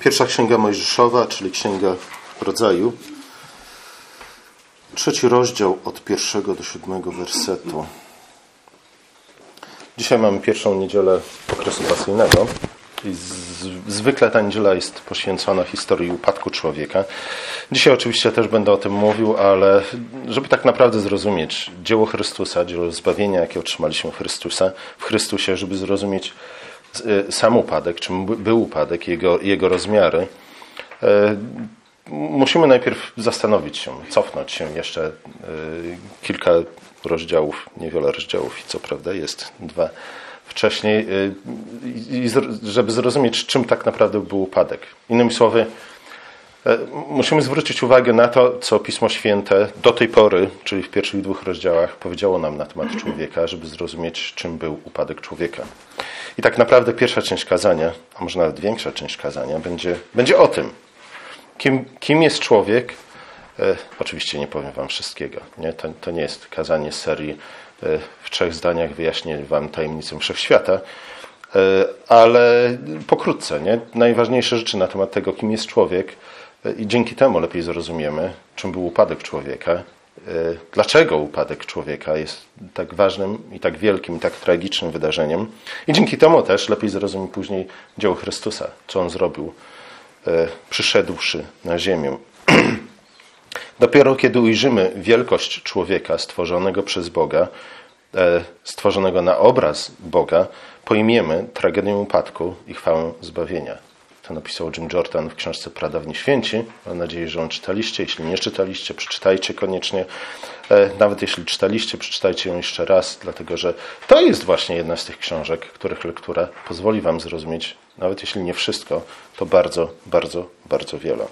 Pierwsza księga Mojżeszowa, czyli księga rodzaju. Trzeci rozdział od pierwszego do siódmego wersetu. Dzisiaj mamy pierwszą niedzielę okresu pasyjnego. I zwykle ta niedziela jest poświęcona historii upadku człowieka. Dzisiaj oczywiście też będę o tym mówił, ale żeby tak naprawdę zrozumieć dzieło Chrystusa, dzieło zbawienia, jakie otrzymaliśmy w, Chrystusa, w Chrystusie, żeby zrozumieć sam upadek, czym był upadek, jego, jego rozmiary, y, musimy najpierw zastanowić się, cofnąć się jeszcze y, kilka rozdziałów, niewiele rozdziałów i co prawda jest dwa wcześniej, żeby zrozumieć, czym tak naprawdę był upadek. Innymi słowy, musimy zwrócić uwagę na to, co Pismo Święte do tej pory, czyli w pierwszych dwóch rozdziałach, powiedziało nam na temat człowieka, żeby zrozumieć, czym był upadek człowieka. I tak naprawdę pierwsza część kazania, a może nawet większa część kazania, będzie, będzie o tym, kim, kim jest człowiek. E, oczywiście nie powiem Wam wszystkiego. Nie? To, to nie jest kazanie serii e, w trzech zdaniach wyjaśnię Wam tajemnicę wszechświata, e, ale pokrótce. Nie? Najważniejsze rzeczy na temat tego, kim jest człowiek, e, i dzięki temu lepiej zrozumiemy, czym był upadek człowieka E, dlaczego upadek człowieka jest tak ważnym i tak wielkim i tak tragicznym wydarzeniem. I dzięki temu też lepiej zrozumie później dzieło Chrystusa, co on zrobił, e, przyszedłszy na ziemię. Dopiero kiedy ujrzymy wielkość człowieka stworzonego przez Boga, e, stworzonego na obraz Boga, pojmiemy tragedię upadku i chwałę zbawienia. To napisał Jim Jordan w książce Pradawni Święci. Mam nadzieję, że ją czytaliście. Jeśli nie czytaliście, przeczytajcie koniecznie. E, nawet jeśli czytaliście, przeczytajcie ją jeszcze raz, dlatego że to jest właśnie jedna z tych książek, których lektura pozwoli Wam zrozumieć, nawet jeśli nie wszystko, to bardzo, bardzo, bardzo wiele.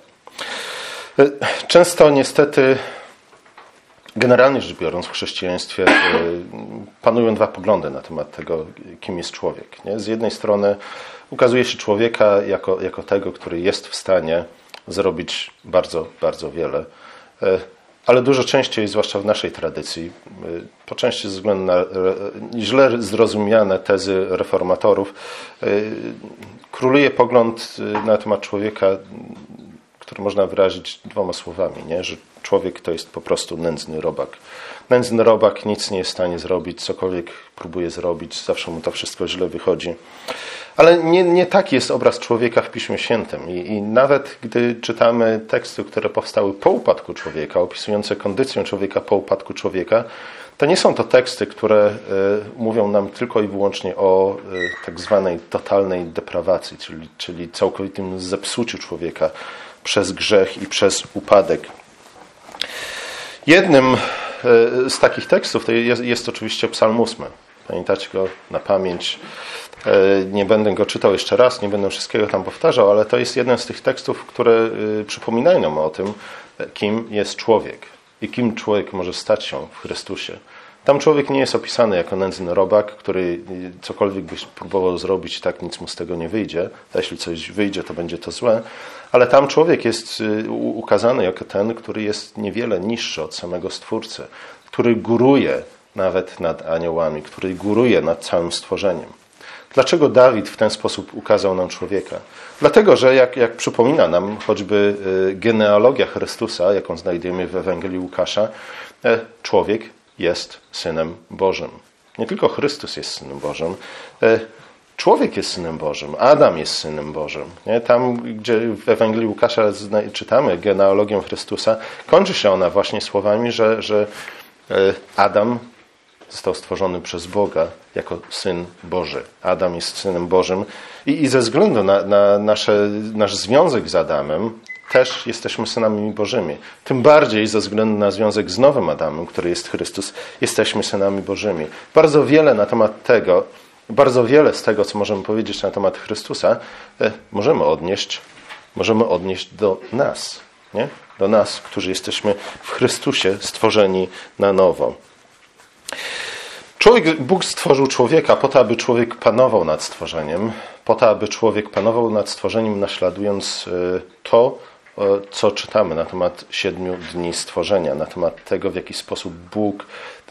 E, często niestety Generalnie rzecz biorąc, w chrześcijaństwie e, panują dwa poglądy na temat tego, kim jest człowiek. Nie? Z jednej strony ukazuje się człowieka jako, jako tego, który jest w stanie zrobić bardzo, bardzo wiele. E, ale dużo częściej, zwłaszcza w naszej tradycji, e, po części ze względu na źle zrozumiane tezy reformatorów, króluje pogląd na temat człowieka, który można wyrazić dwoma słowami, nie? że człowiek to jest po prostu nędzny robak. Nędzny robak nic nie jest w stanie zrobić, cokolwiek próbuje zrobić, zawsze mu to wszystko źle wychodzi. Ale nie, nie taki jest obraz człowieka w Piśmie Świętym. I, I, nawet gdy czytamy teksty, które powstały po upadku człowieka, opisujące kondycję człowieka po upadku człowieka, to nie są to teksty, które y, mówią nam tylko i wyłącznie o y, tak zwanej totalnej deprawacji, czyli, czyli całkowitym zepsuciu człowieka przez grzech i przez upadek. Jednym z takich tekstów to jest, jest oczywiście Psalm 8. Pamiętacie go na pamięć. E, nie będę go czytał jeszcze raz, nie będę wszystkiego tam powtarzał, ale to jest jeden z tych tekstów, które e, przypominają nam o tym, kim jest człowiek i kim człowiek może stać się w Chrystusie. Tam człowiek nie jest opisany jako nędzny robak, który cokolwiek byś próbował zrobić, tak nic mu z tego nie wyjdzie. A jeśli coś wyjdzie, to będzie to złe. Ale tam człowiek jest y, ukazany jako ten, który jest niewiele niższy od samego Stwórcy, który góruje nawet nad aniołami, który góruje nad całym stworzeniem. Dlaczego Dawid w ten sposób ukazał nam człowieka? Dlatego, że jak, jak przypomina nam choćby y, genealogia Chrystusa, jaką znajdujemy w Ewangelii Łukasza, e, człowiek jest Synem Bożym. Nie tylko Chrystus jest Synem Bożym, e, człowiek jest Synem Bożym, Adam jest Synem Bożym. Nie? Tam, gdzie w Ewangelii Łukasza czytamy genealogię Chrystusa, kończy się ona właśnie słowami, że, że e, Adam został stworzony przez Boga jako Syn Boży. Adam jest Synem Bożym i, i ze względu na, na nasze, nasz związek z Adamem, też jesteśmy synami Bożymi. Tym bardziej ze względu na związek z nowym Adamem, który jest Chrystus, jesteśmy synami Bożymi. Bardzo wiele na temat tego, bardzo wiele z tego, co możemy powiedzieć na temat Chrystusa, e, możemy odnieść, możemy odnieść do nas, nie? do nas, którzy jesteśmy w Chrystusie stworzeni na nowo. Człowiek, Bóg stworzył człowieka po to, aby człowiek panował nad stworzeniem, po to, aby człowiek panował nad stworzeniem, naśladując e, to, co czytamy na temat siedmiu dni stworzenia, na temat tego, w jaki sposób Bóg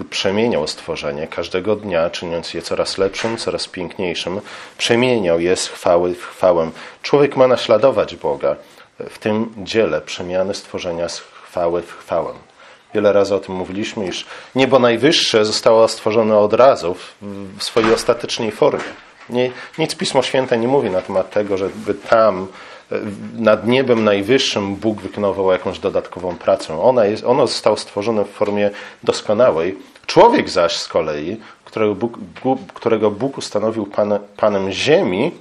przemieniał stworzenie każdego dnia, czyniąc je coraz lepszym, coraz piękniejszym, przemieniał je z chwały w chwałę. Człowiek ma naśladować Boga w tym dziele przemiany stworzenia z chwały w chwałę. Wiele razy o tym mówiliśmy, iż niebo najwyższe zostało stworzone od razu w swojej ostatecznej formie. Nie, nic Pismo Święte nie mówi na temat tego, żeby tam nad niebem najwyższym Bóg wykonywał jakąś dodatkową pracę. Ona jest, ono zostało stworzone w formie doskonałej. Człowiek zaś z kolei, którego Bóg, którego Bóg ustanowił pan, Panem Ziemi,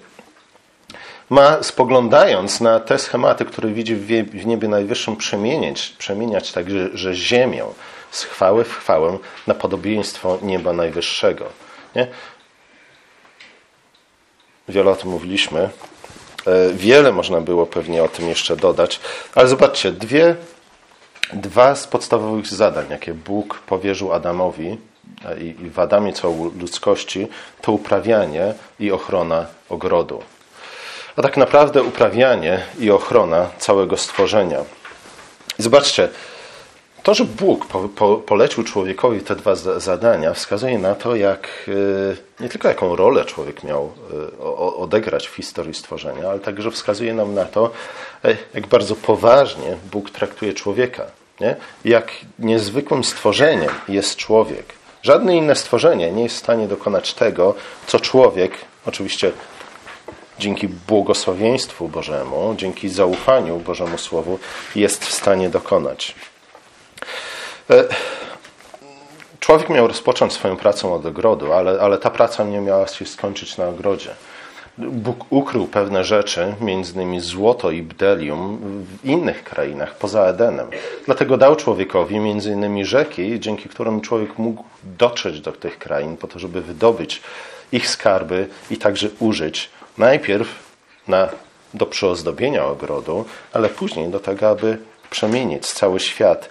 ma spoglądając na te schematy, które widzi w niebie najwyższym, przemieniać, przemieniać tak, że, że ziemię z chwały w chwałę na podobieństwo nieba najwyższego. Nie? Wiele o tym mówiliśmy. E, wiele można było pewnie o tym jeszcze dodać, ale zobaczcie, dwie, dwa z podstawowych zadań, jakie Bóg powierzył Adamowi i, w Adamie całej ludzkości, to uprawianie i ochrona ogrodu. A tak naprawdę uprawianie i ochrona całego stworzenia. Zobaczcie, to, że Bóg po, po, polecił człowiekowi te dwa zadania, wskazuje na to, jak e, nie tylko jaką rolę człowiek miał e, odegrać w historii stworzenia, ale także wskazuje nam na to, e, jak bardzo poważnie Bóg traktuje człowieka. Nie? Jak niezwykłym stworzeniem jest człowiek. Żadne inne stworzenie nie jest w stanie dokonać tego, co człowiek, oczywiście dzięki błogosławieństwu Bożemu, dzięki zaufaniu Bożemu Słowu, jest w stanie dokonać. E, człowiek miał rozpocząć swoją pracę od ogrodu, ale, ale ta praca nie miała się skończyć na ogrodzie. Bóg ukrył pewne rzeczy, między innymi złoto i bdelium, w innych krainach poza Edenem. Dlatego dał człowiekowi między innymi rzeki, dzięki którym człowiek mógł dotrzeć do tych krain po to, żeby wydobyć ich skarby i także użyć najpierw na, do przyozdobienia ogrodu, ale później do tego, aby przemienić cały świat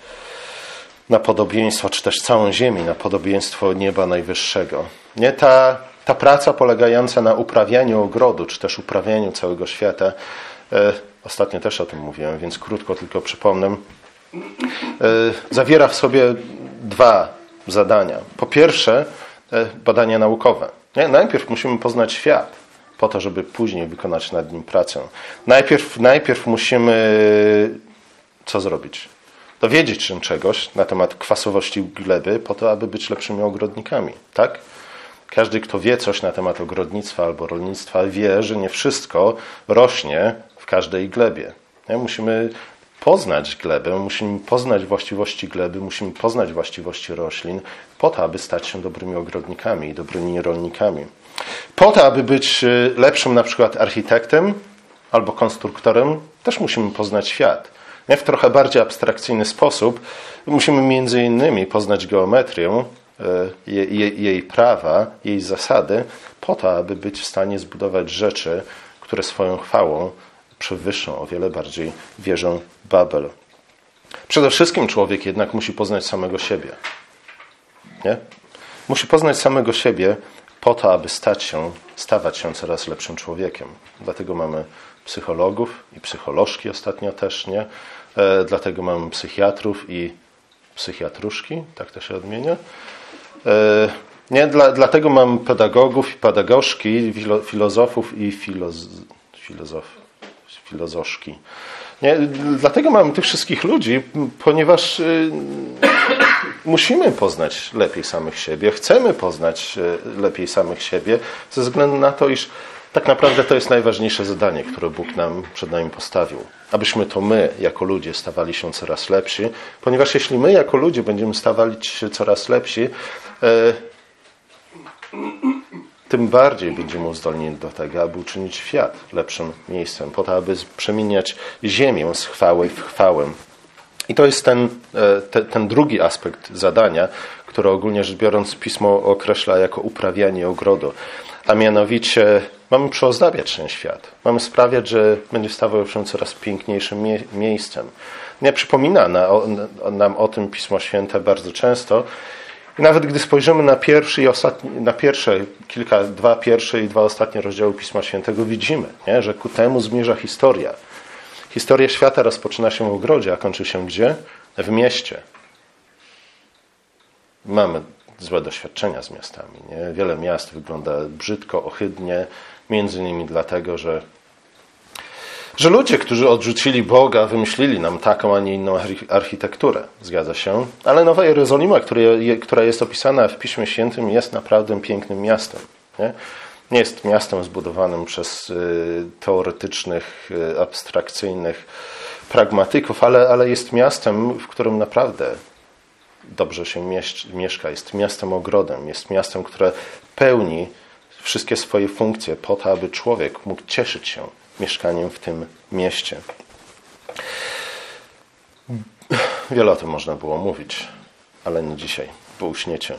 na podobieństwo, czy też całą ziemię na podobieństwo nieba najwyższego. Nie ta, ta praca polegająca na uprawianiu ogrodu, czy też uprawianiu całego świata, e, ostatnio też o tym mówiłem, więc krótko tylko przypomnę, e, zawiera w sobie dwa zadania. Po pierwsze, e, badania naukowe. Nie? Najpierw musimy poznać świat, po to, żeby później wykonać nad nim pracę. Najpierw, najpierw musimy co zrobić? Dowiedzieć się czegoś na temat kwasowości gleby, po to, aby być lepszymi ogrodnikami. Tak? Każdy, kto wie coś na temat ogrodnictwa albo rolnictwa, wie, że nie wszystko rośnie w każdej glebie. Nie? Musimy poznać glebę, musimy poznać właściwości gleby, musimy poznać właściwości roślin, po to, aby stać się dobrymi ogrodnikami i dobrymi rolnikami. Po to, aby być y, lepszym na przykład architektem albo konstruktorem, też musimy poznać świat. W trochę bardziej abstrakcyjny sposób musimy między innymi poznać geometrię, e, jej prawa, jej zasady, po to, aby być w stanie zbudować rzeczy, które swoją chwałą przewyższą o wiele bardziej wieżę Babel. Przede wszystkim człowiek jednak musi poznać samego siebie. Nie? Musi poznać samego siebie po to, aby stać się, stawać się coraz lepszym człowiekiem. Dlatego mamy psychologów i psycholożki ostatnio też, nie? E, dlatego mamy psychiatrów i psychiatruszki, tak to się odmienia. E, nie, dla, dlatego mam pedagogów i pedagogzki, filozofów i filoz, filozof, filozoszki. Nie, dlatego mamy tych wszystkich ludzi, ponieważ y, musimy poznać lepiej samych siebie, chcemy poznać y, lepiej samych siebie, ze względu na to, iż tak naprawdę to jest najważniejsze zadanie, które Bóg nam przed nami postawił. Abyśmy to my, jako ludzie, stawali się coraz lepsi, ponieważ jeśli my, jako ludzie, będziemy stawali się coraz lepsi, e, tym bardziej będziemy uzdolnieni do tego, aby uczynić świat lepszym miejscem, po to, aby przemieniać ziemię z chwały w chwałę. I to jest ten, e, te, ten drugi aspekt zadania, które ogólnie rzecz biorąc pismo określa jako uprawianie ogrodu. A mianowicie mamy przyozdabiać ten świat. Mamy sprawiać, że będzie stawał się coraz piękniejszym mie miejscem. Nie przypomina na, nam o tym Pismo Święte bardzo często. I nawet gdy spojrzymy na pierwszy i ostatni, na pierwsze kilka, dwa pierwsze i dwa ostatnie rozdziały Pisma Świętego, widzimy, nie, że ku temu zmierza historia. Historia świata rozpoczyna się w ogrodzie, a kończy się gdzie? W mieście. Mamy złe doświadczenia z miastami. Nie? Wiele miast wygląda brzydko, ohydnie, między innymi dlatego, że, że ludzie, którzy odrzucili Boga, wymyślili nam taką, a nie inną architekturę. Zgadza się. Ale Nowa Jerozolima, która jest opisana w Piśmie Świętym, jest naprawdę pięknym miastem. Nie? Nie jest miastem zbudowanym przez y, teoretycznych, y, abstrakcyjnych pragmatyków, ale, ale jest miastem, w którym naprawdę dobrze się mieszka. Jest miastem ogrodem, jest miastem, które pełni wszystkie swoje funkcje po to, aby człowiek mógł cieszyć się mieszkaniem w tym mieście. Wiele o tym można było mówić, ale nie dzisiaj, bo uśniecie.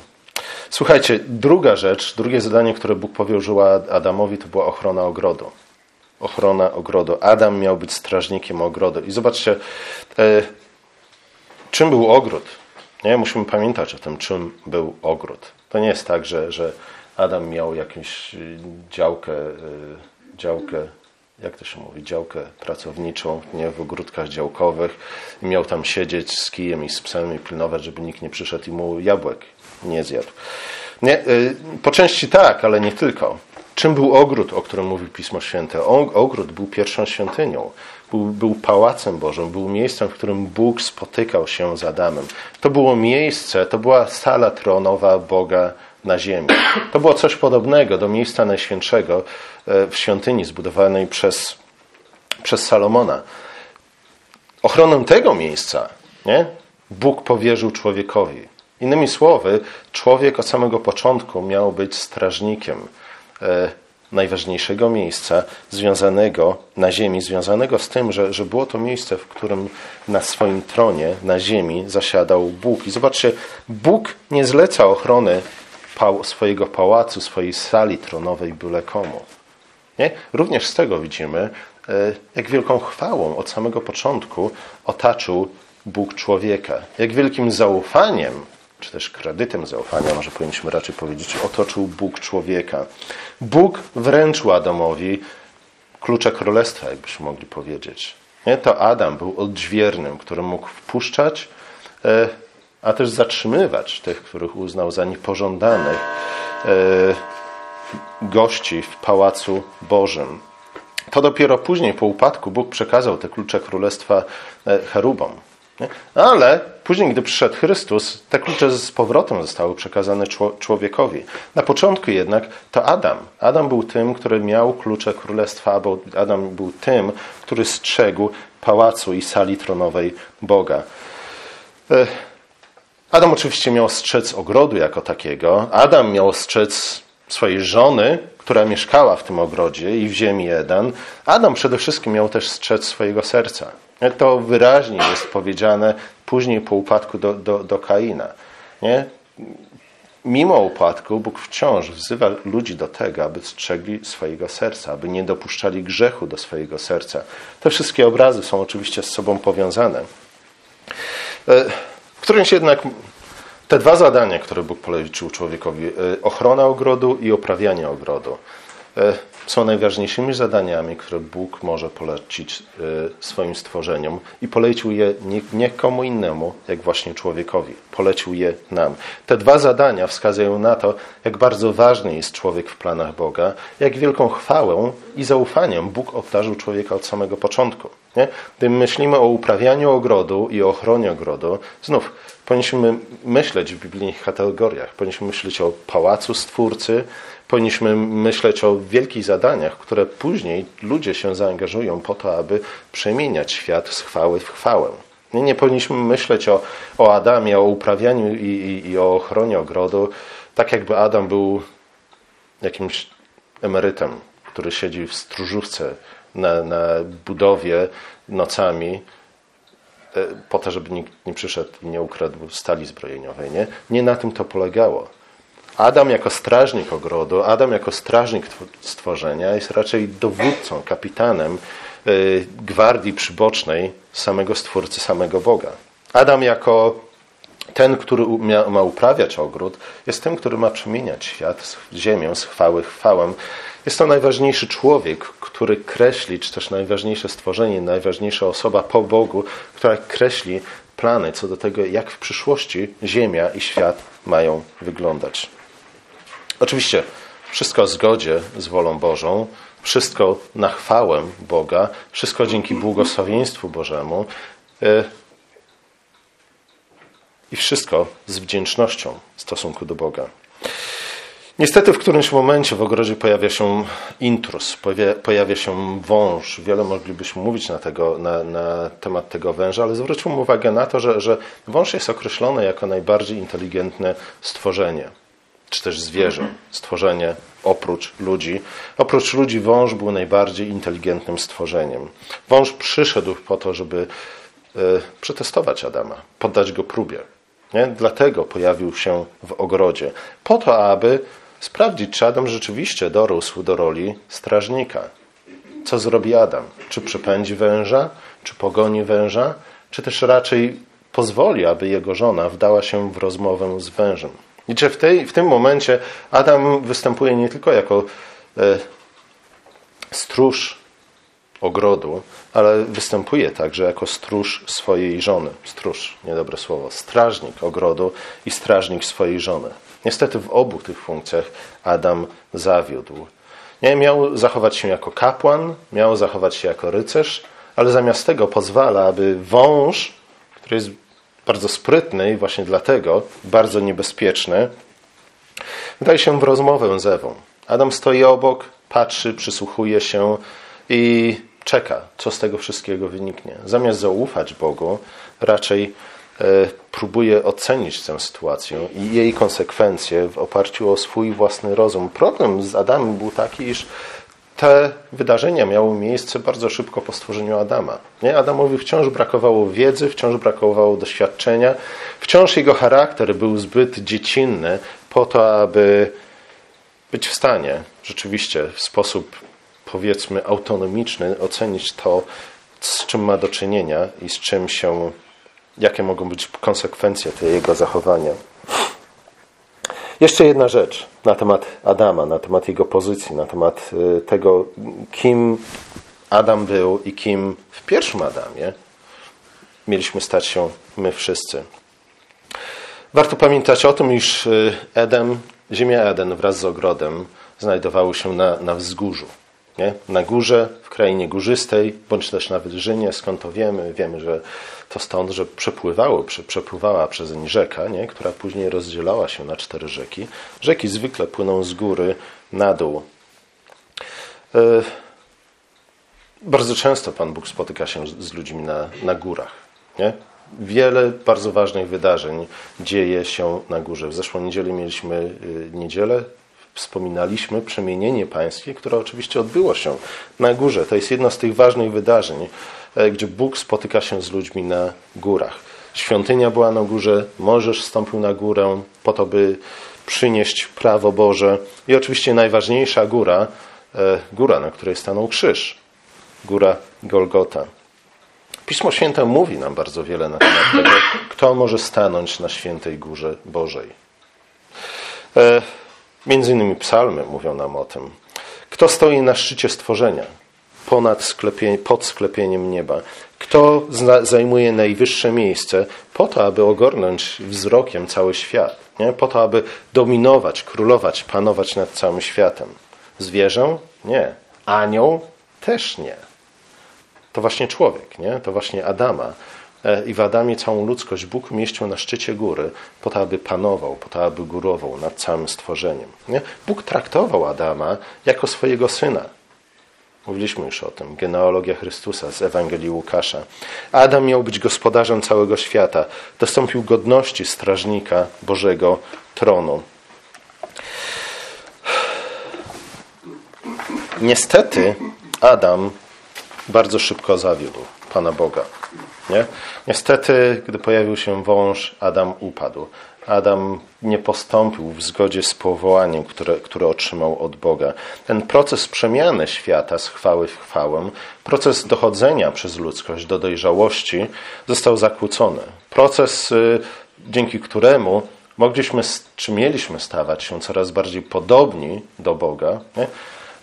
Słuchajcie, druga rzecz, drugie zadanie, które Bóg powierzył Adamowi, to była ochrona ogrodu. Ochrona ogrodu. Adam miał być strażnikiem ogrodu. I zobaczcie, e, czym był ogród? Nie? Musimy pamiętać o tym, czym był ogród. To nie jest tak, że, że Adam miał jakąś y, działkę, y, działkę, jak to się mówi, działkę pracowniczą nie, w ogródkach działkowych i miał tam siedzieć z kijem i z psem i pilnować, żeby nikt nie przyszedł i mu jabłek nie zjadł. Nie, y, po części tak, ale nie tylko. Czym był ogród, o którym mówi Pismo Święte? Ogród był pierwszą świątynią, był, był pałacem Bożym, był miejscem, w którym Bóg spotykał się z Adamem. To było miejsce, to była sala tronowa Boga na ziemi. To było coś podobnego do miejsca Najświętszego e, w świątyni zbudowanej przez, przez Salomona. Ochronę tego miejsca nie? Bóg powierzył człowiekowi. Innymi słowy, człowiek od samego początku miał być strażnikiem e, najważniejszego miejsca związanego na ziemi, związanego z tym, że, że było to miejsce, w którym na swoim tronie na ziemi zasiadał Bóg. I zobaczcie, Bóg nie zleca ochrony swojego pałacu, swojej sali tronowej byle komu. Nie? Również z tego widzimy, e, jak wielką chwałą od samego początku otaczył Bóg człowieka. Jak wielkim zaufaniem czy też kredytem zaufania, może powinniśmy raczej powiedzieć, otoczył Bóg człowieka. Bóg wręczył Adamowi klucze królestwa, jakbyśmy mogli powiedzieć. Nie? To Adam był odźwiernym, który mógł wpuszczać, e, a też zatrzymywać tych, których uznał za niepożądanych e, gości w Pałacu Bożym. To dopiero później, po upadku, Bóg przekazał te klucze królestwa e, cherubom. Ale później, gdy przyszedł Chrystus, te klucze z powrotem zostały przekazane człowiekowi. Na początku jednak to Adam. Adam był tym, który miał klucze królestwa, bo Adam był tym, który strzegł pałacu i sali tronowej Boga. E, Adam oczywiście miał strzec ogrodu jako takiego. Adam miał strzec swojej żony, która mieszkała w tym ogrodzie i w ziemi Eden. Adam przede wszystkim miał też strzec swojego serca. To wyraźnie jest powiedziane później po upadku do, do, do Kaina. Nie? Mimo upadku Bóg wciąż wzywa ludzi do tego, aby strzegli swojego serca, aby nie dopuszczali grzechu do swojego serca. Te wszystkie obrazy są oczywiście z sobą powiązane. E, w którymś jednak te dwa zadania, które Bóg polecił człowiekowi, e, ochrona ogrodu i oprawianie ogrodu, są najważniejszymi zadaniami, które Bóg może polecić e, swoim stworzeniom i polecił je nie, nie komu innemu, jak właśnie człowiekowi. Polecił je nam. Te dwa zadania wskazują na to, jak bardzo ważny jest człowiek w planach Boga, jak wielką chwałę i zaufaniem Bóg obdarzył człowieka od samego początku. Nie? Gdy myślimy o uprawianiu ogrodu i o ochronie ogrodu, znów powinniśmy myśleć w biblijnych kategoriach. Powinniśmy myśleć o pałacu Stwórcy, powinniśmy myśleć o wielkich zadaniach, które później ludzie się zaangażują po to, aby przemieniać świat z chwały w chwałę. Nie, nie powinniśmy myśleć o, o Adamie, o uprawianiu i, i, i o ochronie ogrodu, tak jakby Adam był jakimś emerytem, który siedzi w stróżówce na, na budowie nocami, e, po to, żeby nikt nie przyszedł i nie ukradł stali zbrojeniowej. Nie, nie na tym to polegało. Adam jako strażnik ogrodu, Adam jako strażnik stworzenia jest raczej dowódcą, kapitanem y, gwardii przybocznej samego Stwórcy, samego Boga. Adam jako Ten, który ma uprawiać ogród, jest tym, który ma przemieniać świat, ziemię z chwały chwałę. Jest to najważniejszy człowiek, który kreśli, czy też najważniejsze stworzenie, najważniejsza osoba po Bogu, która kreśli plany co do tego, jak w przyszłości Ziemia i świat mają wyglądać. Oczywiście wszystko w zgodzie z wolą Bożą, wszystko na chwałę Boga, wszystko dzięki błogosławieństwu Bożemu e, i wszystko z wdzięcznością w stosunku do Boga. Niestety w którymś momencie w ogrodzie pojawia się intrus, pojawia się wąż. Wiele moglibyśmy mówić na, tego, na, na temat tego węża, ale zwróćmy uwagę na to, że, że wąż jest określony jako najbardziej inteligentne stworzenie, czy też zwierzę, stworzenie oprócz ludzi. Oprócz ludzi wąż był najbardziej inteligentnym stworzeniem. Wąż przyszedł po to, żeby y, przetestować Adama, poddać go próbie. Nie? Dlatego pojawił się w ogrodzie. Po to, aby sprawdzić, czy Adam rzeczywiście dorósł do roli strażnika. Co zrobi Adam? Czy przepędzi węża, czy pogoni węża, czy też raczej pozwoli, aby jego żona wdała się w rozmowę z wężem. I czy w, tej, w tym momencie Adam występuje nie tylko jako e, stróż ogrodu, ale występuje także jako stróż swojej żony. Stróż, niedobre słowo. Strażnik ogrodu i strażnik swojej żony. Niestety w obu tych funkcjach Adam zawiódł. Nie, miał zachować się jako kapłan, miał zachować się jako rycerz, ale zamiast tego pozwala, aby wąż, który jest bardzo sprytny i właśnie dlatego bardzo niebezpieczny, wdaje się w rozmowę z Ewą. Adam stoi obok, patrzy, przysłuchuje się i czeka, co z tego wszystkiego wyniknie. Zamiast zaufać Bogu, raczej e, próbuje ocenić tę sytuację i jej konsekwencje w oparciu o swój własny rozum. Problem z Adamem był taki, iż te wydarzenia miały miejsce bardzo szybko po stworzeniu Adama. Nie? Adamowi wciąż brakowało wiedzy, wciąż brakowało doświadczenia, wciąż jego charakter był zbyt dziecinny po to, aby być w stanie rzeczywiście w sposób powiedzmy autonomiczny ocenić to, z czym ma do czynienia i z czym się, jakie mogą być konsekwencje tego jego zachowania. Jeszcze jedna rzecz na temat Adama, na temat jego pozycji, na temat y, tego, kim Adam był i kim w pierwszym Adamie mieliśmy stać się my wszyscy. Warto pamiętać o tym, iż y, Edem, ziemia Eden wraz z ogrodem znajdowały się na, na wzgórzu. Nie? Na górze, w krainie górzystej, bądź też na wyżynie, skąd to wiemy? Wiemy, że to stąd, że przepływało, przepływała przez nie rzeka, nie? która później rozdzielała się na cztery rzeki. Rzeki zwykle płyną z góry na dół. E, bardzo często Pan Bóg spotyka się z ludźmi na, na górach. Nie? Wiele bardzo ważnych wydarzeń dzieje się na górze. W zeszłą niedzielę mieliśmy y, niedzielę wspominaliśmy przemienienie pańskie, które oczywiście odbyło się na górze. To jest jedno z tych ważnych wydarzeń, e, gdzie Bóg spotyka się z ludźmi na górach. Świątynia była na górze, Możesz wstąpił na górę po to, by przynieść prawo Boże. I oczywiście najważniejsza góra, e, góra, na której stanął krzyż, góra Golgota. Pismo Święte mówi nam bardzo wiele na temat tego, kto może stanąć na świętej górze Bożej. Między innymi psalmy mówią nam o tym. Kto stoi na szczycie stworzenia, ponad sklepie, pod sklepieniem nieba? Kto zajmuje najwyższe miejsce po to, aby ogarnąć wzrokiem cały świat? Nie? Po to, aby dominować, królować, panować nad całym światem. Zwierzę? Nie. Anioł? Też nie. To właśnie człowiek, nie? To właśnie Adama i w Adamie całą ludzkość Bóg umieścił na szczycie góry po to, aby panował, po to, aby górował nad całym stworzeniem. Nie? Bóg traktował Adama jako swojego syna. Mówiliśmy już o tym. Genealogia Chrystusa z Ewangelii Łukasza. Adam miał być gospodarzem całego świata. Dostąpił godności strażnika Bożego tronu. Niestety Adam bardzo szybko zawiódł Pana Boga. Nie? Niestety, gdy pojawił się wąż, Adam upadł. Adam nie postąpił w zgodzie z powołaniem, które, które otrzymał od Boga. Ten proces przemiany świata z chwały w chwałę, proces dochodzenia przez ludzkość do dojrzałości został zakłócony. Proces y, dzięki któremu mogliśmy, czy mieliśmy stawać się coraz bardziej podobni do Boga. Nie?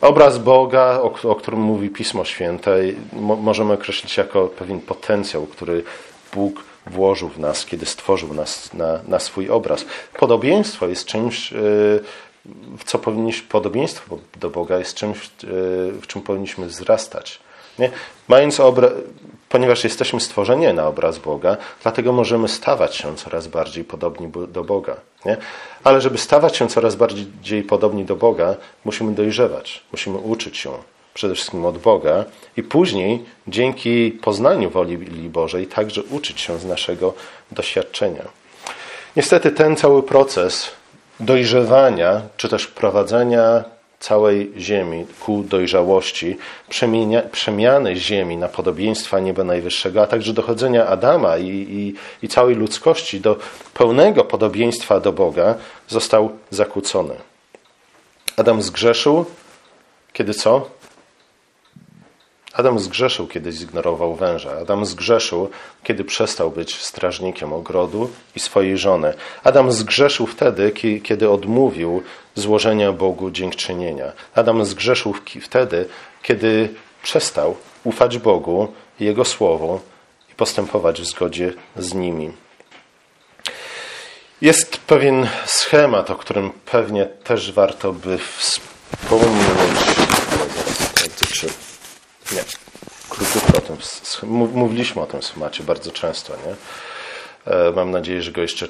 Obraz Boga, o, o, którym mówi Pismo Święte, mo, możemy określić jako pewien potencjał, który Bóg włożył w nas, kiedy stworzył nas na, na swój obraz. Podobieństwo jest czymś, yy, co powinniśmy, podobieństwo do Boga jest czymś, yy, w czym powinniśmy wzrastać. Nie? Mając obra- ponieważ jesteśmy stworzeni na obraz Boga, dlatego możemy stawać się coraz bardziej podobni do Boga. Nie? Ale żeby stawać się coraz bardziej podobni do Boga, musimy dojrzewać, musimy uczyć się przede wszystkim od Boga i później dzięki poznaniu woli Bożej także uczyć się z naszego doświadczenia. Niestety ten cały proces dojrzewania, czy też prowadzenia całej ziemi ku dojrzałości, przemienia, przemiany ziemi na podobieństwa nieba najwyższego, a także dochodzenia Adama i, i, i całej ludzkości do pełnego podobieństwa do Boga, został zakłócony. Adam zgrzeszył, kiedy co? Adam zgrzeszył, kiedy zignorował węża. Adam zgrzeszył, kiedy przestał być strażnikiem ogrodu i swojej żony. Adam zgrzeszył wtedy, kiedy odmówił złożenia Bogu dziękczynienia. Adam zgrzeszył wtedy, kiedy przestał ufać Bogu Jego Słowu i postępować w zgodzie z nimi. Jest pewien schemat, o którym pewnie też warto by wspomnieć. Zaraz, nie. Krótko o tym. Mówiliśmy o tym schemacie bardzo często, nie? E, mam nadzieję, że go jeszcze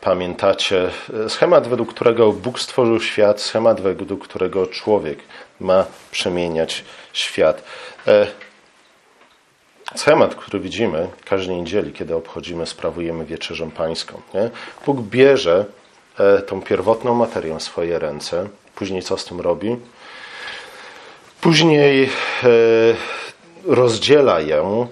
pamiętacie. E, schemat, według którego Bóg stworzył świat, schemat, według którego człowiek ma przemieniać świat. E, schemat, który widzimy każdej niedzieli, kiedy obchodzimy, sprawujemy wieczerzę pańską. Nie? Bóg bierze tą pierwotną materię w swoje ręce, później co z tym robi? Później rozdziela ją,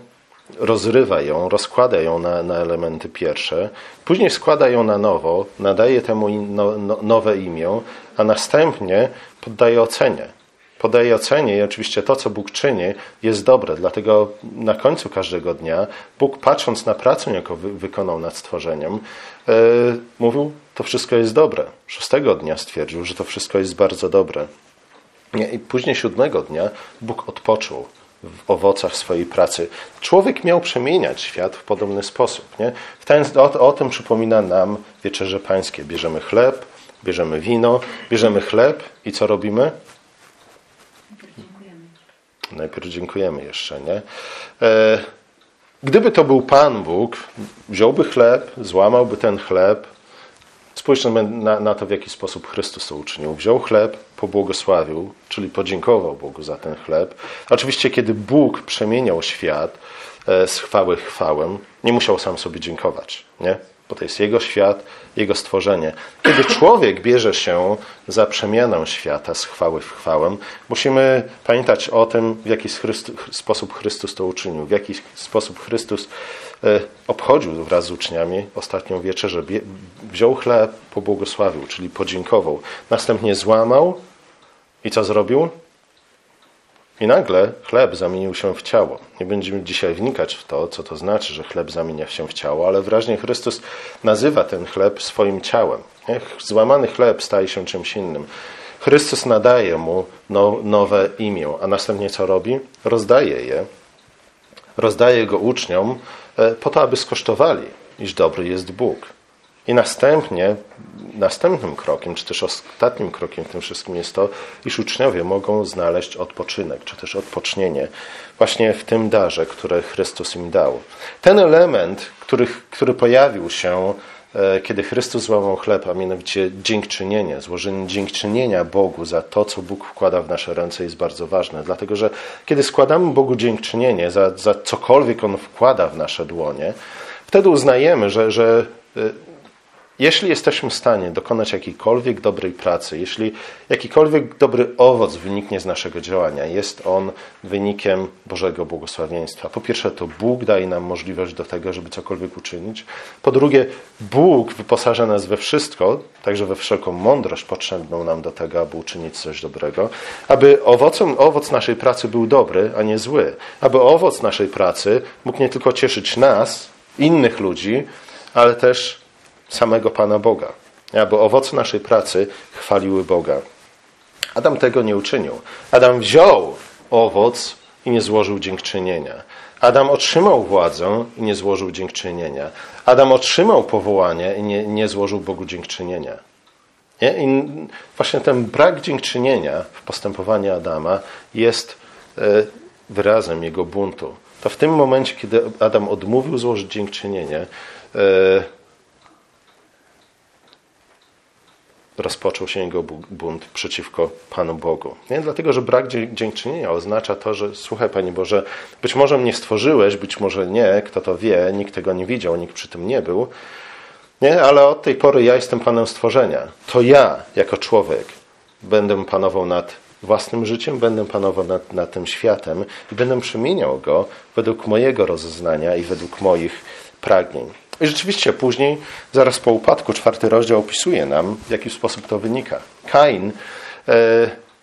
rozrywa ją, rozkłada ją na, na elementy pierwsze, później składa ją na nowo, nadaje temu no, no, nowe imię, a następnie poddaje ocenie. Podaje ocenie i oczywiście to, co Bóg czyni, jest dobre. Dlatego na końcu każdego dnia Bóg, patrząc na pracę, jaką wy, wykonał nad stworzeniem, yy, mówił, to wszystko jest dobre. Szóstego dnia stwierdził, że to wszystko jest bardzo dobre. I później siódmego dnia Bóg odpoczął w owocach swojej pracy. Człowiek miał przemieniać świat w podobny sposób. Nie? W ten, o, o tym przypomina nam wieczerze pańskie. Bierzemy chleb, bierzemy wino, bierzemy chleb i co robimy? Najpierw dziękujemy jeszcze, nie? E, gdyby to był Pan Bóg, wziąłby chleb, złamałby ten chleb, Spójrzmy na, na, to, w jaki sposób Chrystus to uczynił. Wziął chleb, pobłogosławił, czyli podziękował Bogu za ten chleb. Oczywiście, kiedy Bóg przemieniał świat e, z chwały chwałę, nie musiał sam sobie dziękować, nie? bo to jest Jego świat, Jego stworzenie. Kiedy człowiek bierze się za przemianę świata z chwały w chwałę, musimy pamiętać o tym, w jaki sposób Chrystus to uczynił, w jaki sposób Chrystus obchodził wraz z uczniami ostatnią wieczerzę. Wziął chleb, pobłogosławił, czyli podziękował. Następnie złamał i co zrobił? I nagle chleb zamienił się w ciało. Nie będziemy dzisiaj wnikać w to, co to znaczy, że chleb zamienia się w ciało, ale wyraźnie Chrystus nazywa ten chleb swoim ciałem. Złamany chleb staje się czymś innym. Chrystus nadaje mu no, nowe imię, a następnie co robi? Rozdaje je. Rozdaje go uczniom, E, po to, aby skosztowali, iż dobry jest Bóg. I następnie, następnym krokiem, czy też ostatnim krokiem w tym wszystkim jest to, iż uczniowie mogą znaleźć odpoczynek, czy też odpocznienie właśnie w tym darze, które Chrystus im dał. Ten element, który, który pojawił się E, kiedy Chrystus złamał chleb, a mianowicie dziękczynienie, złożenie dziękczynienia Bogu za to, co Bóg wkłada w nasze ręce jest bardzo ważne. Dlatego, że kiedy składamy Bogu dziękczynienie za, za cokolwiek On wkłada w nasze dłonie, wtedy uznajemy, że, że e, jeśli jesteśmy w stanie dokonać jakiejkolwiek dobrej pracy, jeśli jakikolwiek dobry owoc wyniknie z naszego działania, jest on wynikiem Bożego błogosławieństwa. Po pierwsze, to Bóg daje nam możliwość do tego, żeby cokolwiek uczynić. Po drugie, Bóg wyposaża nas we wszystko, także we wszelką mądrość potrzebną nam do tego, aby uczynić coś dobrego, aby owocem, owoc naszej pracy był dobry, a nie zły. Aby owoc naszej pracy mógł nie tylko cieszyć nas, innych ludzi, ale też samego Pana Boga. Bo owoce naszej pracy chwaliły Boga. Adam tego nie uczynił. Adam wziął owoc i nie złożył dziękczynienia. Adam otrzymał władzę i nie złożył dziękczynienia. Adam otrzymał powołanie i nie, nie złożył Bogu dziękczynienia. Nie? I właśnie ten brak dziękczynienia w postępowaniu Adama jest e, wyrazem jego buntu. To w tym momencie, kiedy Adam odmówił złożyć dziękczynienie, e, rozpoczął się jego bunt przeciwko Panu Bogu. Nie? Dlatego, że brak dziękczynienia oznacza to, że słuchaj Panie Boże, być może mnie stworzyłeś, być może nie, kto to wie, nikt tego nie widział, nikt przy tym nie był, nie? ale od tej pory ja jestem Panem stworzenia. To ja, jako człowiek, będę panował nad własnym życiem, będę panował nad, nad tym światem i będę przemieniał go według mojego rozeznania i według moich pragnień. I rzeczywiście później, zaraz po upadku, czwarty rozdział opisuje nam, w jaki sposób to wynika. Kain e,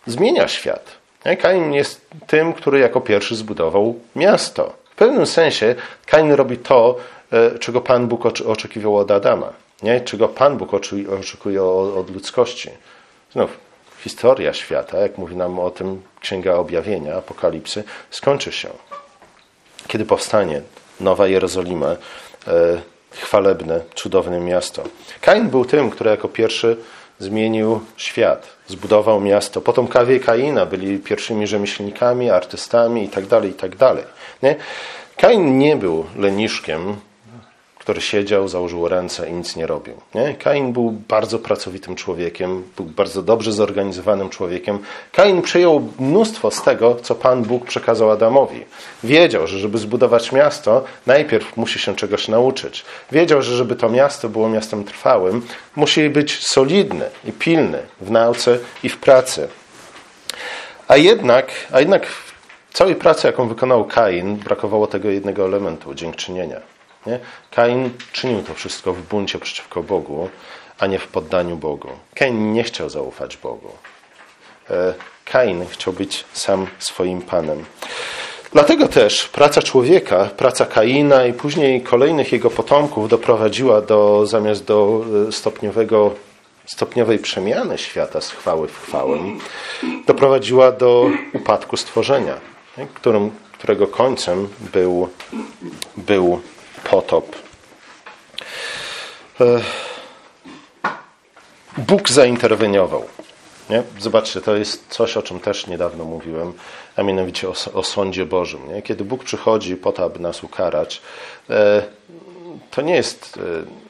zmienia świat. Kain jest tym, który jako pierwszy zbudował miasto. W pewnym sensie Kain robi to, e, czego Pan Bóg oczekiwał od Adama. Nie? Czego Pan Bóg oczekuje od ludzkości. Znów, historia świata, jak mówi nam o tym Księga Objawienia, Apokalipsy, skończy się. Kiedy powstanie Nowa Jerozolima, e, chwalebne, cudowne miasto. Kain był tym, który jako pierwszy zmienił świat, zbudował miasto. Potomkowie Kaina byli pierwszymi rzemieślnikami, artystami itd., tak itd. Tak nie? Kain nie był leniszkiem, który siedział, założył ręce i nic nie robił. Nie? Kain był bardzo pracowitym człowiekiem, był bardzo dobrze zorganizowanym człowiekiem. Kain przyjął mnóstwo z tego, co Pan Bóg przekazał Adamowi. Wiedział, że żeby zbudować miasto, najpierw musi się czegoś nauczyć. Wiedział, że żeby to miasto było miastem trwałym, musi być solidny i pilny w nauce i w pracy. A jednak, a jednak w całej pracy, jaką wykonał Kain, brakowało tego jednego elementu dziękczynienia. Nie? Kain czynił to wszystko w buncie przeciwko Bogu, a nie w poddaniu Bogu. Kain nie chciał zaufać Bogu. E, Kain chciał być sam swoim panem. Dlatego też praca człowieka, praca Kaina i później kolejnych jego potomków doprowadziła do, zamiast do e, stopniowego, stopniowej przemiany świata z chwały w chwałę, doprowadziła do upadku stworzenia, którym, którego końcem był, był potop. E, Bóg zainterweniował. Nie? Zobaczcie, to jest coś, o czym też niedawno mówiłem, a mianowicie o, o sądzie Bożym. Nie? Kiedy Bóg przychodzi po to, aby nas ukarać, e, to nie jest e,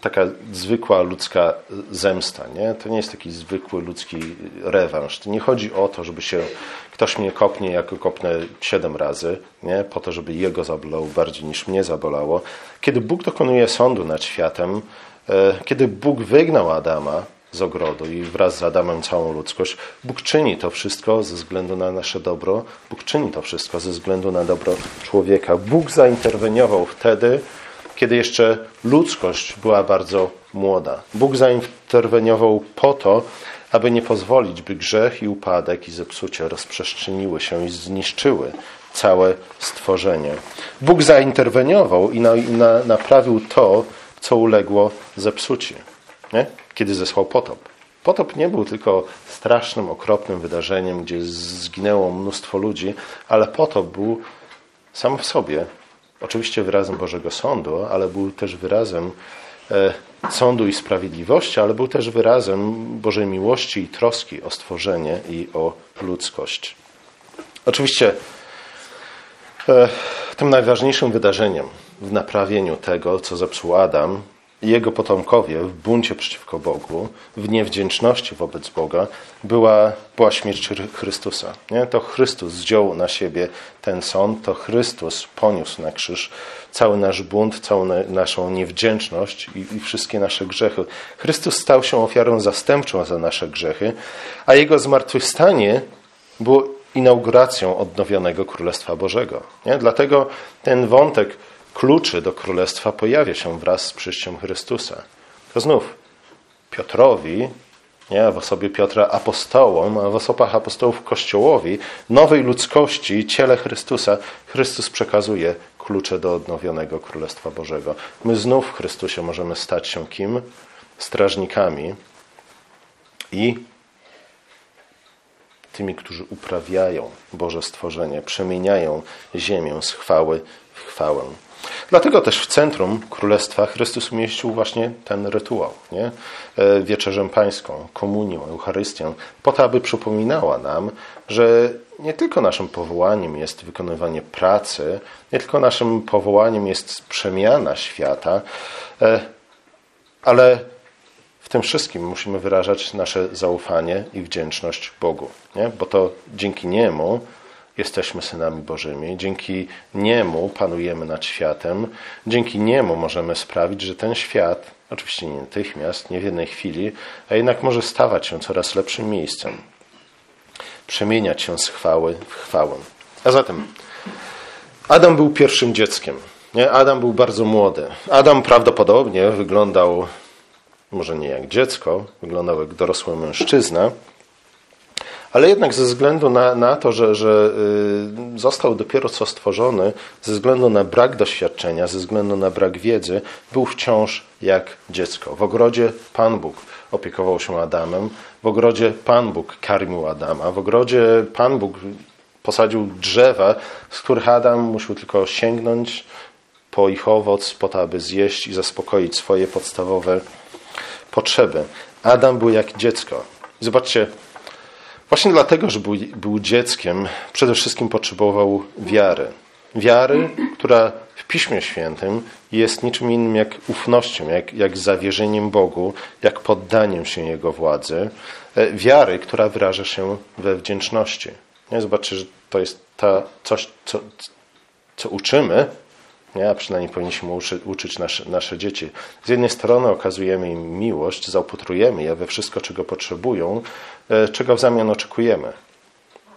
taka zwykła ludzka zemsta, nie? To nie jest taki zwykły ludzki rewanż. To nie chodzi o to, żeby się ktoś mnie kopnie, jako kopnę siedem razy, nie? Po to, żeby jego zabolało bardziej niż mnie zabolało. Kiedy Bóg dokonuje sądu nad światem, e, kiedy Bóg wygnał Adama z ogrodu i wraz z Adamem całą ludzkość, Bóg czyni to wszystko ze względu na nasze dobro. Bóg czyni to wszystko ze względu na dobro człowieka. Bóg zainterweniował wtedy, kiedy jeszcze ludzkość była bardzo młoda. Bóg zainterweniował po to, aby nie pozwolić, by grzech i upadek i zepsucie rozprzestrzeniły się i zniszczyły całe stworzenie. Bóg zainterweniował i, na, na, naprawił to, co uległo zepsuciu, nie? kiedy zesłał potop. Potop nie był tylko strasznym, okropnym wydarzeniem, gdzie zginęło mnóstwo ludzi, ale potop był sam w sobie oczywiście wyrazem Bożego Sądu, ale był też wyrazem sądu i sprawiedliwości, ale był też wyrazem Bożej miłości i troski o stworzenie i o ludzkość. Oczywiście e, tym najważniejszym wydarzeniem w naprawieniu tego, co zepsuł Adam, jego potomkowie w buncie przeciwko Bogu, w niewdzięczności wobec Boga, była, była śmierć Chrystusa. Nie? To Chrystus wziął na siebie ten sąd, to Chrystus poniósł na krzyż cały nasz bunt, całą naszą niewdzięczność i, i wszystkie nasze grzechy. Chrystus stał się ofiarą zastępczą za nasze grzechy, a Jego zmartwychwstanie było inauguracją odnowionego Królestwa Bożego. Nie? Dlatego ten wątek kluczy do królestwa pojawia się wraz z przyjściem Chrystusa. To znów Piotrowi, nie, w osobie Piotra apostołom, a w osobach apostołów Kościołowi, nowej ludzkości, ciele Chrystusa, Chrystus przekazuje klucze do odnowionego Królestwa Bożego. My znów w Chrystusie możemy stać się kim? Strażnikami i tymi, którzy uprawiają Boże stworzenie, przemieniają ziemię z chwały w chwałę. Dlatego też w centrum Królestwa Chrystus umieścił właśnie ten rytuał, nie? E, wieczerzę pańską, komunię, Eucharystię, po to, aby przypominała nam, że nie tylko naszym powołaniem jest wykonywanie pracy, nie tylko naszym powołaniem jest przemiana świata, e, ale w tym wszystkim musimy wyrażać nasze zaufanie i wdzięczność Bogu, nie? bo to dzięki Niemu jesteśmy synami Bożymi, dzięki Niemu panujemy nad światem, dzięki Niemu możemy sprawić, że ten świat, oczywiście nie natychmiast, nie w jednej chwili, a jednak może stawać się coraz lepszym miejscem, przemieniać się z chwały w chwałę. A zatem Adam był pierwszym dzieckiem. Nie? Adam był bardzo młody. Adam prawdopodobnie wyglądał może nie jak dziecko, wyglądał jak dorosły mężczyzna, ale jednak ze względu na, na to, że, że y, został dopiero co stworzony, ze względu na brak doświadczenia, ze względu na brak wiedzy, był wciąż jak dziecko. W ogrodzie Pan Bóg opiekował się Adamem, w ogrodzie Pan Bóg karmił Adama, w ogrodzie Pan Bóg posadził drzewa, z których Adam musiał tylko sięgnąć po ich owoc, po to, aby zjeść i zaspokoić swoje podstawowe potrzeby. Adam był jak dziecko. Zobaczcie, właśnie dlatego, że był, był dzieckiem, przede wszystkim potrzebował wiary. Wiary, która w Piśmie Świętym jest niczym innym jak ufnością, jak, jak zawierzeniem Bogu, jak poddaniem się Jego władzy. E, wiary, która wyraża się we wdzięczności. Nie? Że to jest ta, coś, co, co uczymy, nie? a przynajmniej powinniśmy uczy, uczyć nasze, nasze dzieci. Z jednej strony okazujemy im miłość, zaopatrujemy je we wszystko, czego potrzebują, e, czego w zamian oczekujemy.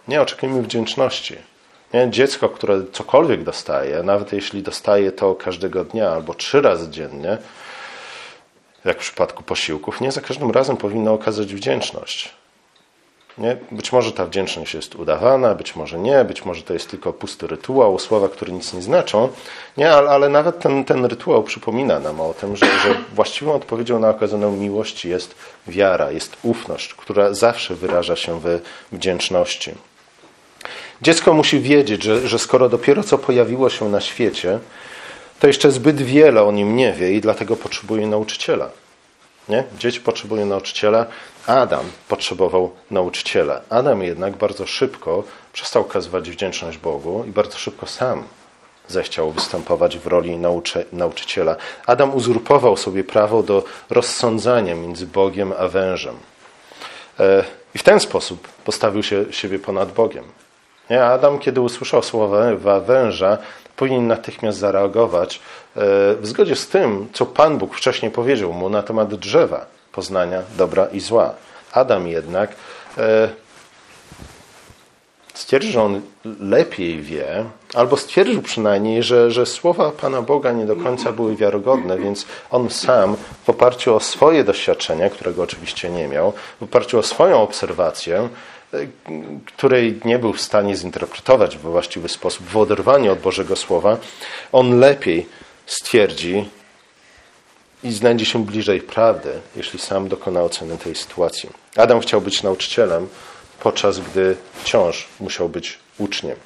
Nie oczekujemy wdzięczności. Nie? Dziecko, które cokolwiek dostaje, nawet jeśli dostaje to każdego dnia albo trzy razy dziennie, jak w przypadku posiłków, nie za każdym razem powinno okazać wdzięczność. Nie? Być może ta wdzięczność jest udawana, być może nie, być może to jest tylko pusty rytuał, słowa, które nic nie znaczą, nie? Ale, ale nawet ten, ten rytuał przypomina nam o tym, że, że właściwą odpowiedzią na okazaną miłość jest wiara, jest ufność, która zawsze wyraża się we wdzięczności. Dziecko musi wiedzieć, że, że skoro dopiero co pojawiło się na świecie, to jeszcze zbyt wiele o nim nie wie i dlatego potrzebuje nauczyciela. Nie? Dzieci potrzebują nauczyciela. Adam potrzebował nauczyciela. Adam jednak bardzo szybko przestał okazywać wdzięczność Bogu i bardzo szybko sam zechciał występować w roli nauczy nauczyciela. Adam uzurpował sobie prawo do rozsądzania między Bogiem a wężem. E, I w ten sposób postawił się siebie ponad Bogiem. Nie? Adam, kiedy usłyszał słowa węża, powinien natychmiast zareagować e, w zgodzie z tym, co Pan Bóg wcześniej powiedział mu na temat drzewa poznania dobra i zła. Adam jednak e, stwierdził, że on lepiej wie, albo stwierdził przynajmniej, że, że słowa Pana Boga nie do końca były wiarygodne, więc on sam w oparciu o swoje doświadczenia, którego oczywiście nie miał, w oparciu o swoją obserwację, której nie był w stanie zinterpretować w właściwy sposób, w oderwaniu od Bożego Słowa, on lepiej stwierdzi i znajdzie się bliżej prawdy, jeśli sam dokona oceny tej sytuacji. Adam chciał być nauczycielem, podczas gdy wciąż musiał być uczniem.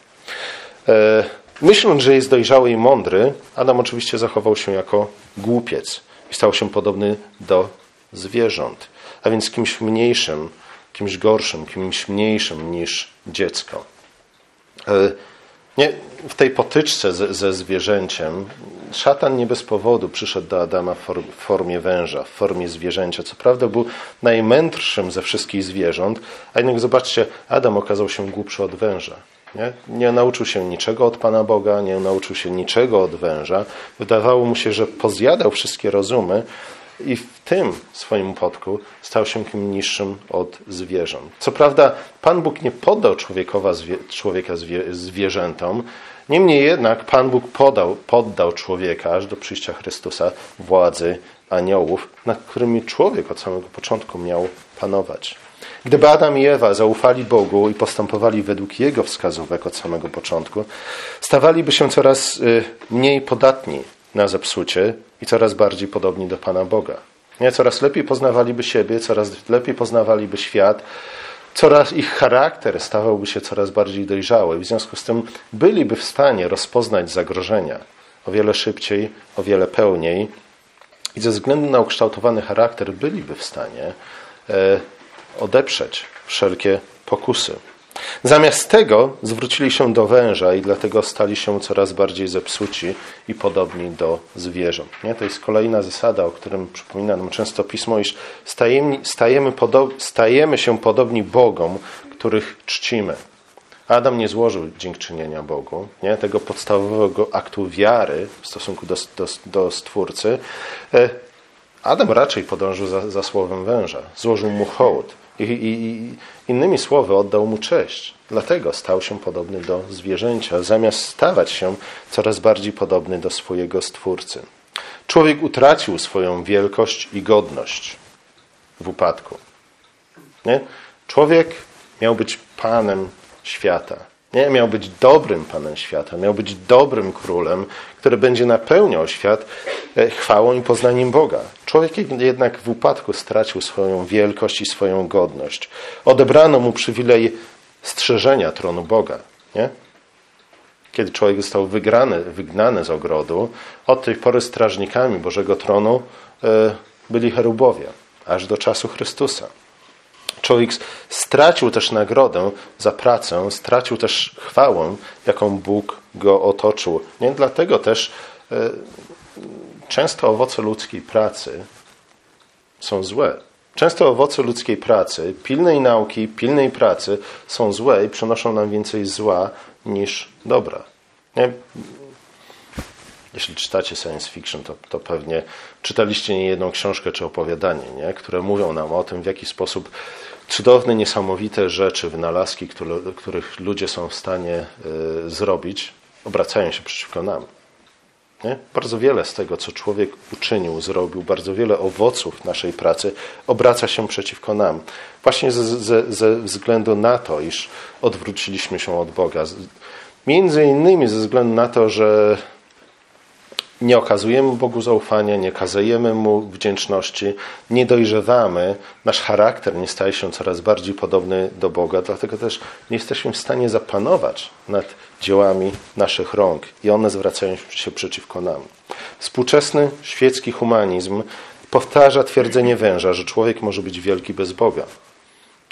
E, myśląc, że jest dojrzały i mądry, Adam oczywiście zachował się jako głupiec i stał się podobny do zwierząt, a więc kimś mniejszym, kimś gorszym, kimś mniejszym niż dziecko. Nie, w tej potyczce ze, ze, zwierzęciem szatan nie bez powodu przyszedł do Adama w formie węża, w formie zwierzęcia. Co prawda był najmędrszym ze wszystkich zwierząt, a jednak zobaczcie, Adam okazał się głupszy od węża. Nie? nie nauczył się niczego od Pana Boga, nie nauczył się niczego od węża. Wydawało mu się, że pozjadał wszystkie rozumy, i w tym swoim upadku stał się kim niższym od zwierząt. Co prawda, Pan Bóg nie poddał człowiekowa, człowieka zwierzętom, niemniej jednak Pan Bóg podał, poddał człowieka aż do przyjścia Chrystusa władzy aniołów, nad którymi człowiek od samego początku miał panować. Gdyby Adam i Ewa zaufali Bogu i postępowali według Jego wskazówek od samego początku, stawaliby się coraz y, mniej podatni na zepsucie i coraz bardziej podobni do Pana Boga. Nie? Coraz lepiej poznawaliby siebie, coraz lepiej poznawaliby świat, coraz ich charakter stawałby się coraz bardziej dojrzały. W związku z tym byliby w stanie rozpoznać zagrożenia o wiele szybciej, o wiele pełniej i ze względu na ukształtowany charakter byliby w stanie e, odeprzeć wszelkie pokusy. Zamiast tego zwrócili się do węża i dlatego stali się coraz bardziej zepsuci i podobni do zwierząt. Nie? To jest kolejna zasada, o którym przypomina nam często pismo, iż stajemy, stajemy, stajemy się podobni Bogom, których czcimy. Adam nie złożył dziękczynienia Bogu, nie? tego podstawowego aktu wiary w stosunku do, do, do Stwórcy. E, Adam raczej podążył za, za słowem węża, złożył mu hołd. I, i, innymi słowy, oddał mu cześć. Dlatego stał się podobny do zwierzęcia, zamiast stawać się coraz bardziej podobny do swojego stwórcy. Człowiek utracił swoją wielkość i godność w upadku. Nie? Człowiek miał być panem świata. Nie? Miał być dobrym panem świata, miał być dobrym królem, który będzie napełniał świat e, chwałą i poznaniem Boga. Człowiek jednak w upadku stracił swoją wielkość i swoją godność. Odebrano mu przywilej strzeżenia tronu Boga. Nie? Kiedy człowiek został wygrany, wygnany z ogrodu, od tej pory strażnikami Bożego tronu e, byli cherubowie, aż do czasu Chrystusa. Człowiek stracił też nagrodę za pracę, stracił też chwałę, jaką Bóg go otoczył. Nie dlatego też e, często owoce ludzkiej pracy są złe. Często owoce ludzkiej pracy, pilnej nauki, pilnej pracy są złe i przynoszą nam więcej zła niż dobra. Nie? Jeśli czytacie science fiction, to, to pewnie czytaliście niejedną książkę czy opowiadanie, nie? które mówią nam o tym, w jaki sposób cudowne, niesamowite rzeczy, wynalazki, które, których ludzie są w stanie y, zrobić, obracają się przeciwko nam. Nie? Bardzo wiele z tego, co człowiek uczynił, zrobił, bardzo wiele owoców naszej pracy obraca się przeciwko nam. Właśnie ze, ze, ze względu na to, iż odwróciliśmy się od Boga. Między innymi ze względu na to, że nie okazujemy Bogu zaufania, nie okazujemy Mu wdzięczności, nie dojrzewamy, nasz charakter nie staje się coraz bardziej podobny do Boga, dlatego też nie jesteśmy w stanie zapanować nad dziełami naszych rąk i one zwracają się przeciwko nam. Współczesny świecki humanizm powtarza twierdzenie węża, że człowiek może być wielki bez Boga.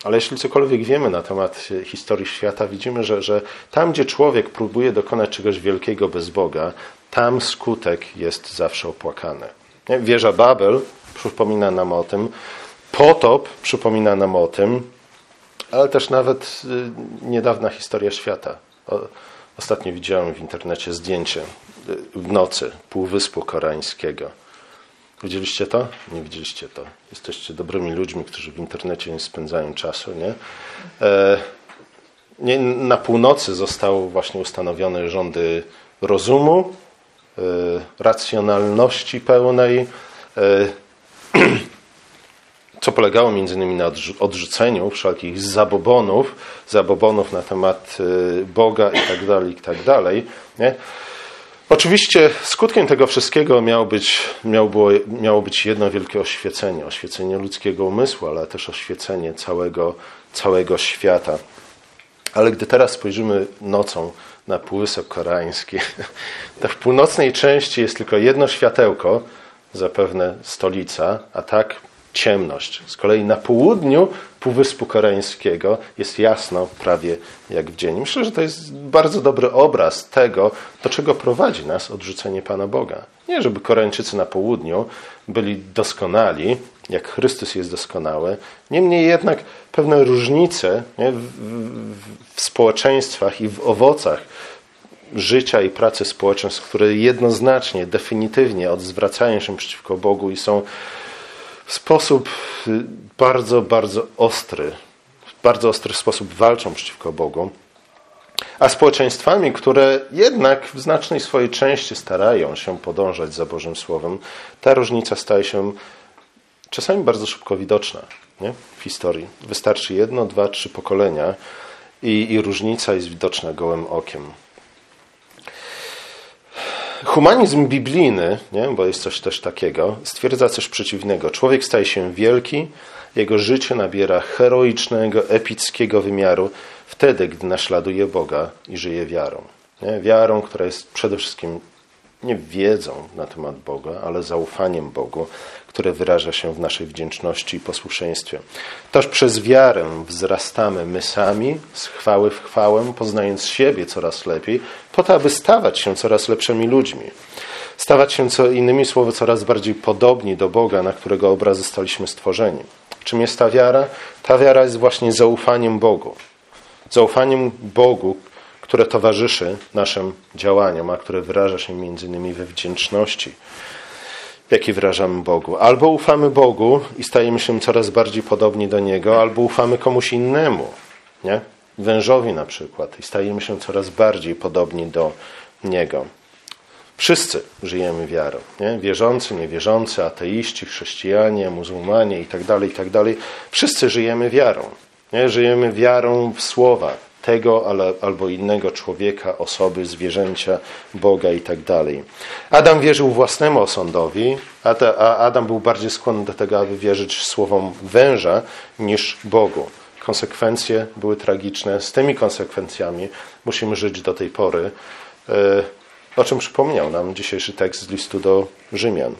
Ale jeśli cokolwiek wiemy na temat historii świata, widzimy, że, że tam, gdzie człowiek próbuje dokonać czegoś wielkiego bez Boga, tam skutek jest zawsze opłakany. Wieża Babel przypomina nam o tym, potop przypomina nam o tym, ale też nawet y, niedawna historia świata. Ostatnio widziałem w internecie zdjęcie y, w nocy Półwyspu Koreańskiego. Widzieliście to? Nie widzieliście to. Jesteście dobrymi ludźmi, którzy w internecie nie spędzają czasu, nie? E, nie na północy zostały właśnie ustanowione rządy rozumu, racjonalności pełnej, e, co polegało między innymi na odrzuceniu wszelkich zabobonów, zabobonów na temat e, Boga i tak dalej, i tak. Nie? Oczywiście skutkiem tego wszystkiego miało być, miało, było, miało być jedno wielkie oświecenie, oświecenie ludzkiego umysłu, ale też oświecenie całego, całego świata. Ale gdy teraz spojrzymy nocą na Półwysep Koreański, to w północnej części jest tylko jedno światełko, zapewne stolica, a tak ciemność. Z kolei na południu Półwyspu Koreańskiego jest jasno, prawie jak w dzień. Myślę, że to jest bardzo dobry obraz tego, do czego prowadzi nas odrzucenie Pana Boga. Nie, żeby Koreańczycy na południu byli doskonali, jak Chrystus jest doskonały. Niemniej jednak pewne różnice nie, w, w, w społeczeństwach i w owocach życia i pracy społeczeństw, które jednoznacznie, definitywnie odwracają się przeciwko Bogu i są w sposób bardzo, bardzo ostry, w bardzo ostry sposób walczą przeciwko Bogu, a społeczeństwami, które jednak w znacznej swojej części starają się podążać za Bożym Słowem, ta różnica staje się czasami bardzo szybko widoczna. nie? w historii. Wystarczy jedno, dwa, trzy pokolenia i, i różnica jest widoczna gołym okiem. Humanizm biblijny, nie? bo jest coś też takiego, stwierdza coś przeciwnego. Człowiek staje się wielki, jego życie nabiera heroicznego, epickiego wymiaru wtedy, gdy naśladuje Boga i żyje wiarą. Nie? Wiarą, która jest przede wszystkim nie wiedzą na temat Boga, ale zaufaniem Bogu, które wyraża się w naszej wdzięczności i posłuszeństwie. Toż przez wiarę wzrastamy my sami z chwały w chwałę, poznając siebie coraz lepiej, po to, aby stawać się coraz lepszymi ludźmi. Stawać się, co innymi słowy, coraz bardziej podobni do Boga, na którego obraz zostaliśmy stworzeni. Czym jest ta wiara? Ta wiara jest właśnie zaufaniem Bogu. Zaufaniem Bogu, które towarzyszy naszym działaniom, a które wyraża się między innymi we wdzięczności, jaki wyrażamy Bogu. Albo ufamy Bogu i stajemy się coraz bardziej podobni do Niego, albo ufamy komuś innemu, nie? wężowi na przykład, i stajemy się coraz bardziej podobni do Niego. Wszyscy żyjemy wiarą. Nie? Wierzący, niewierzący, ateiści, chrześcijanie, muzułmanie itd., tak itd. Tak Wszyscy żyjemy wiarą. Nie? Żyjemy wiarą w słowa tego albo innego człowieka, osoby, zwierzęcia, Boga itd. Tak Adam wierzył własnemu osądowi, a Adam był bardziej skłonny do tego, aby wierzyć słowom węża niż Bogu. Konsekwencje były tragiczne. Z tymi konsekwencjami musimy żyć do tej pory. E, o czym przypomniał nam dzisiejszy tekst z listu do Rzymian.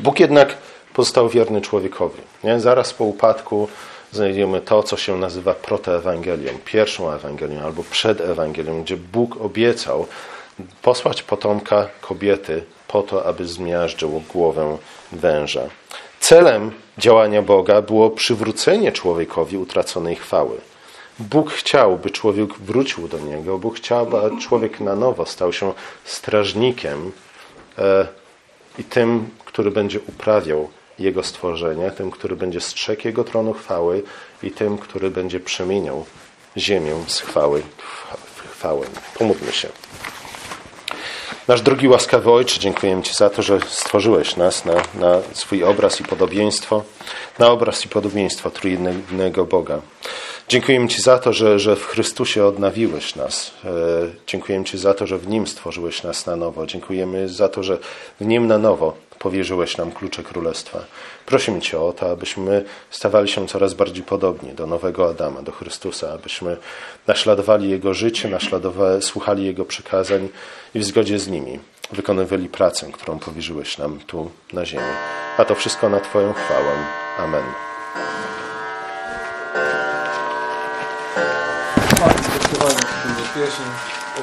Bóg jednak pozostał wierny człowiekowi. Nie? Zaraz po upadku znajdziemy to, co się nazywa protoewangelią, pierwszą Ewangelią albo przed Ewangelią, gdzie Bóg obiecał posłać potomka kobiety po to, aby zmiażdżył głowę węża. Celem działania Boga było przywrócenie człowiekowi utraconej chwały. Bóg chciał, by człowiek wrócił do Niego. Bóg chciał, by człowiek na nowo stał się strażnikiem e, i tym, który będzie uprawiał Jego stworzenie, tym, który będzie strzegł Jego tronu chwały i tym, który będzie przemieniał ziemię z chwały w chwałę. Pomódlmy się. Nasz drugi łaskawy Ojcze, dziękujemy Ci za to, że stworzyłeś nas na, na swój obraz i podobieństwo, na obraz i podobieństwo trójnego Boga. Dziękujemy Ci za to, że, że w Chrystusie odnawiłeś nas. E, dziękujemy Ci za to, że w Nim stworzyłeś nas na nowo. Dziękujemy za to, że w Nim na nowo powierzyłeś nam klucze Królestwa. Prosimy Cię o to, abyśmy stawali się coraz bardziej podobni do nowego Adama, do Chrystusa, abyśmy naśladowali Jego życie, naśladowali, słuchali Jego przykazań i w zgodzie z nimi wykonywali pracę, którą powierzyłeś nam tu na ziemi. A to wszystko na Twoją chwałę. Amen.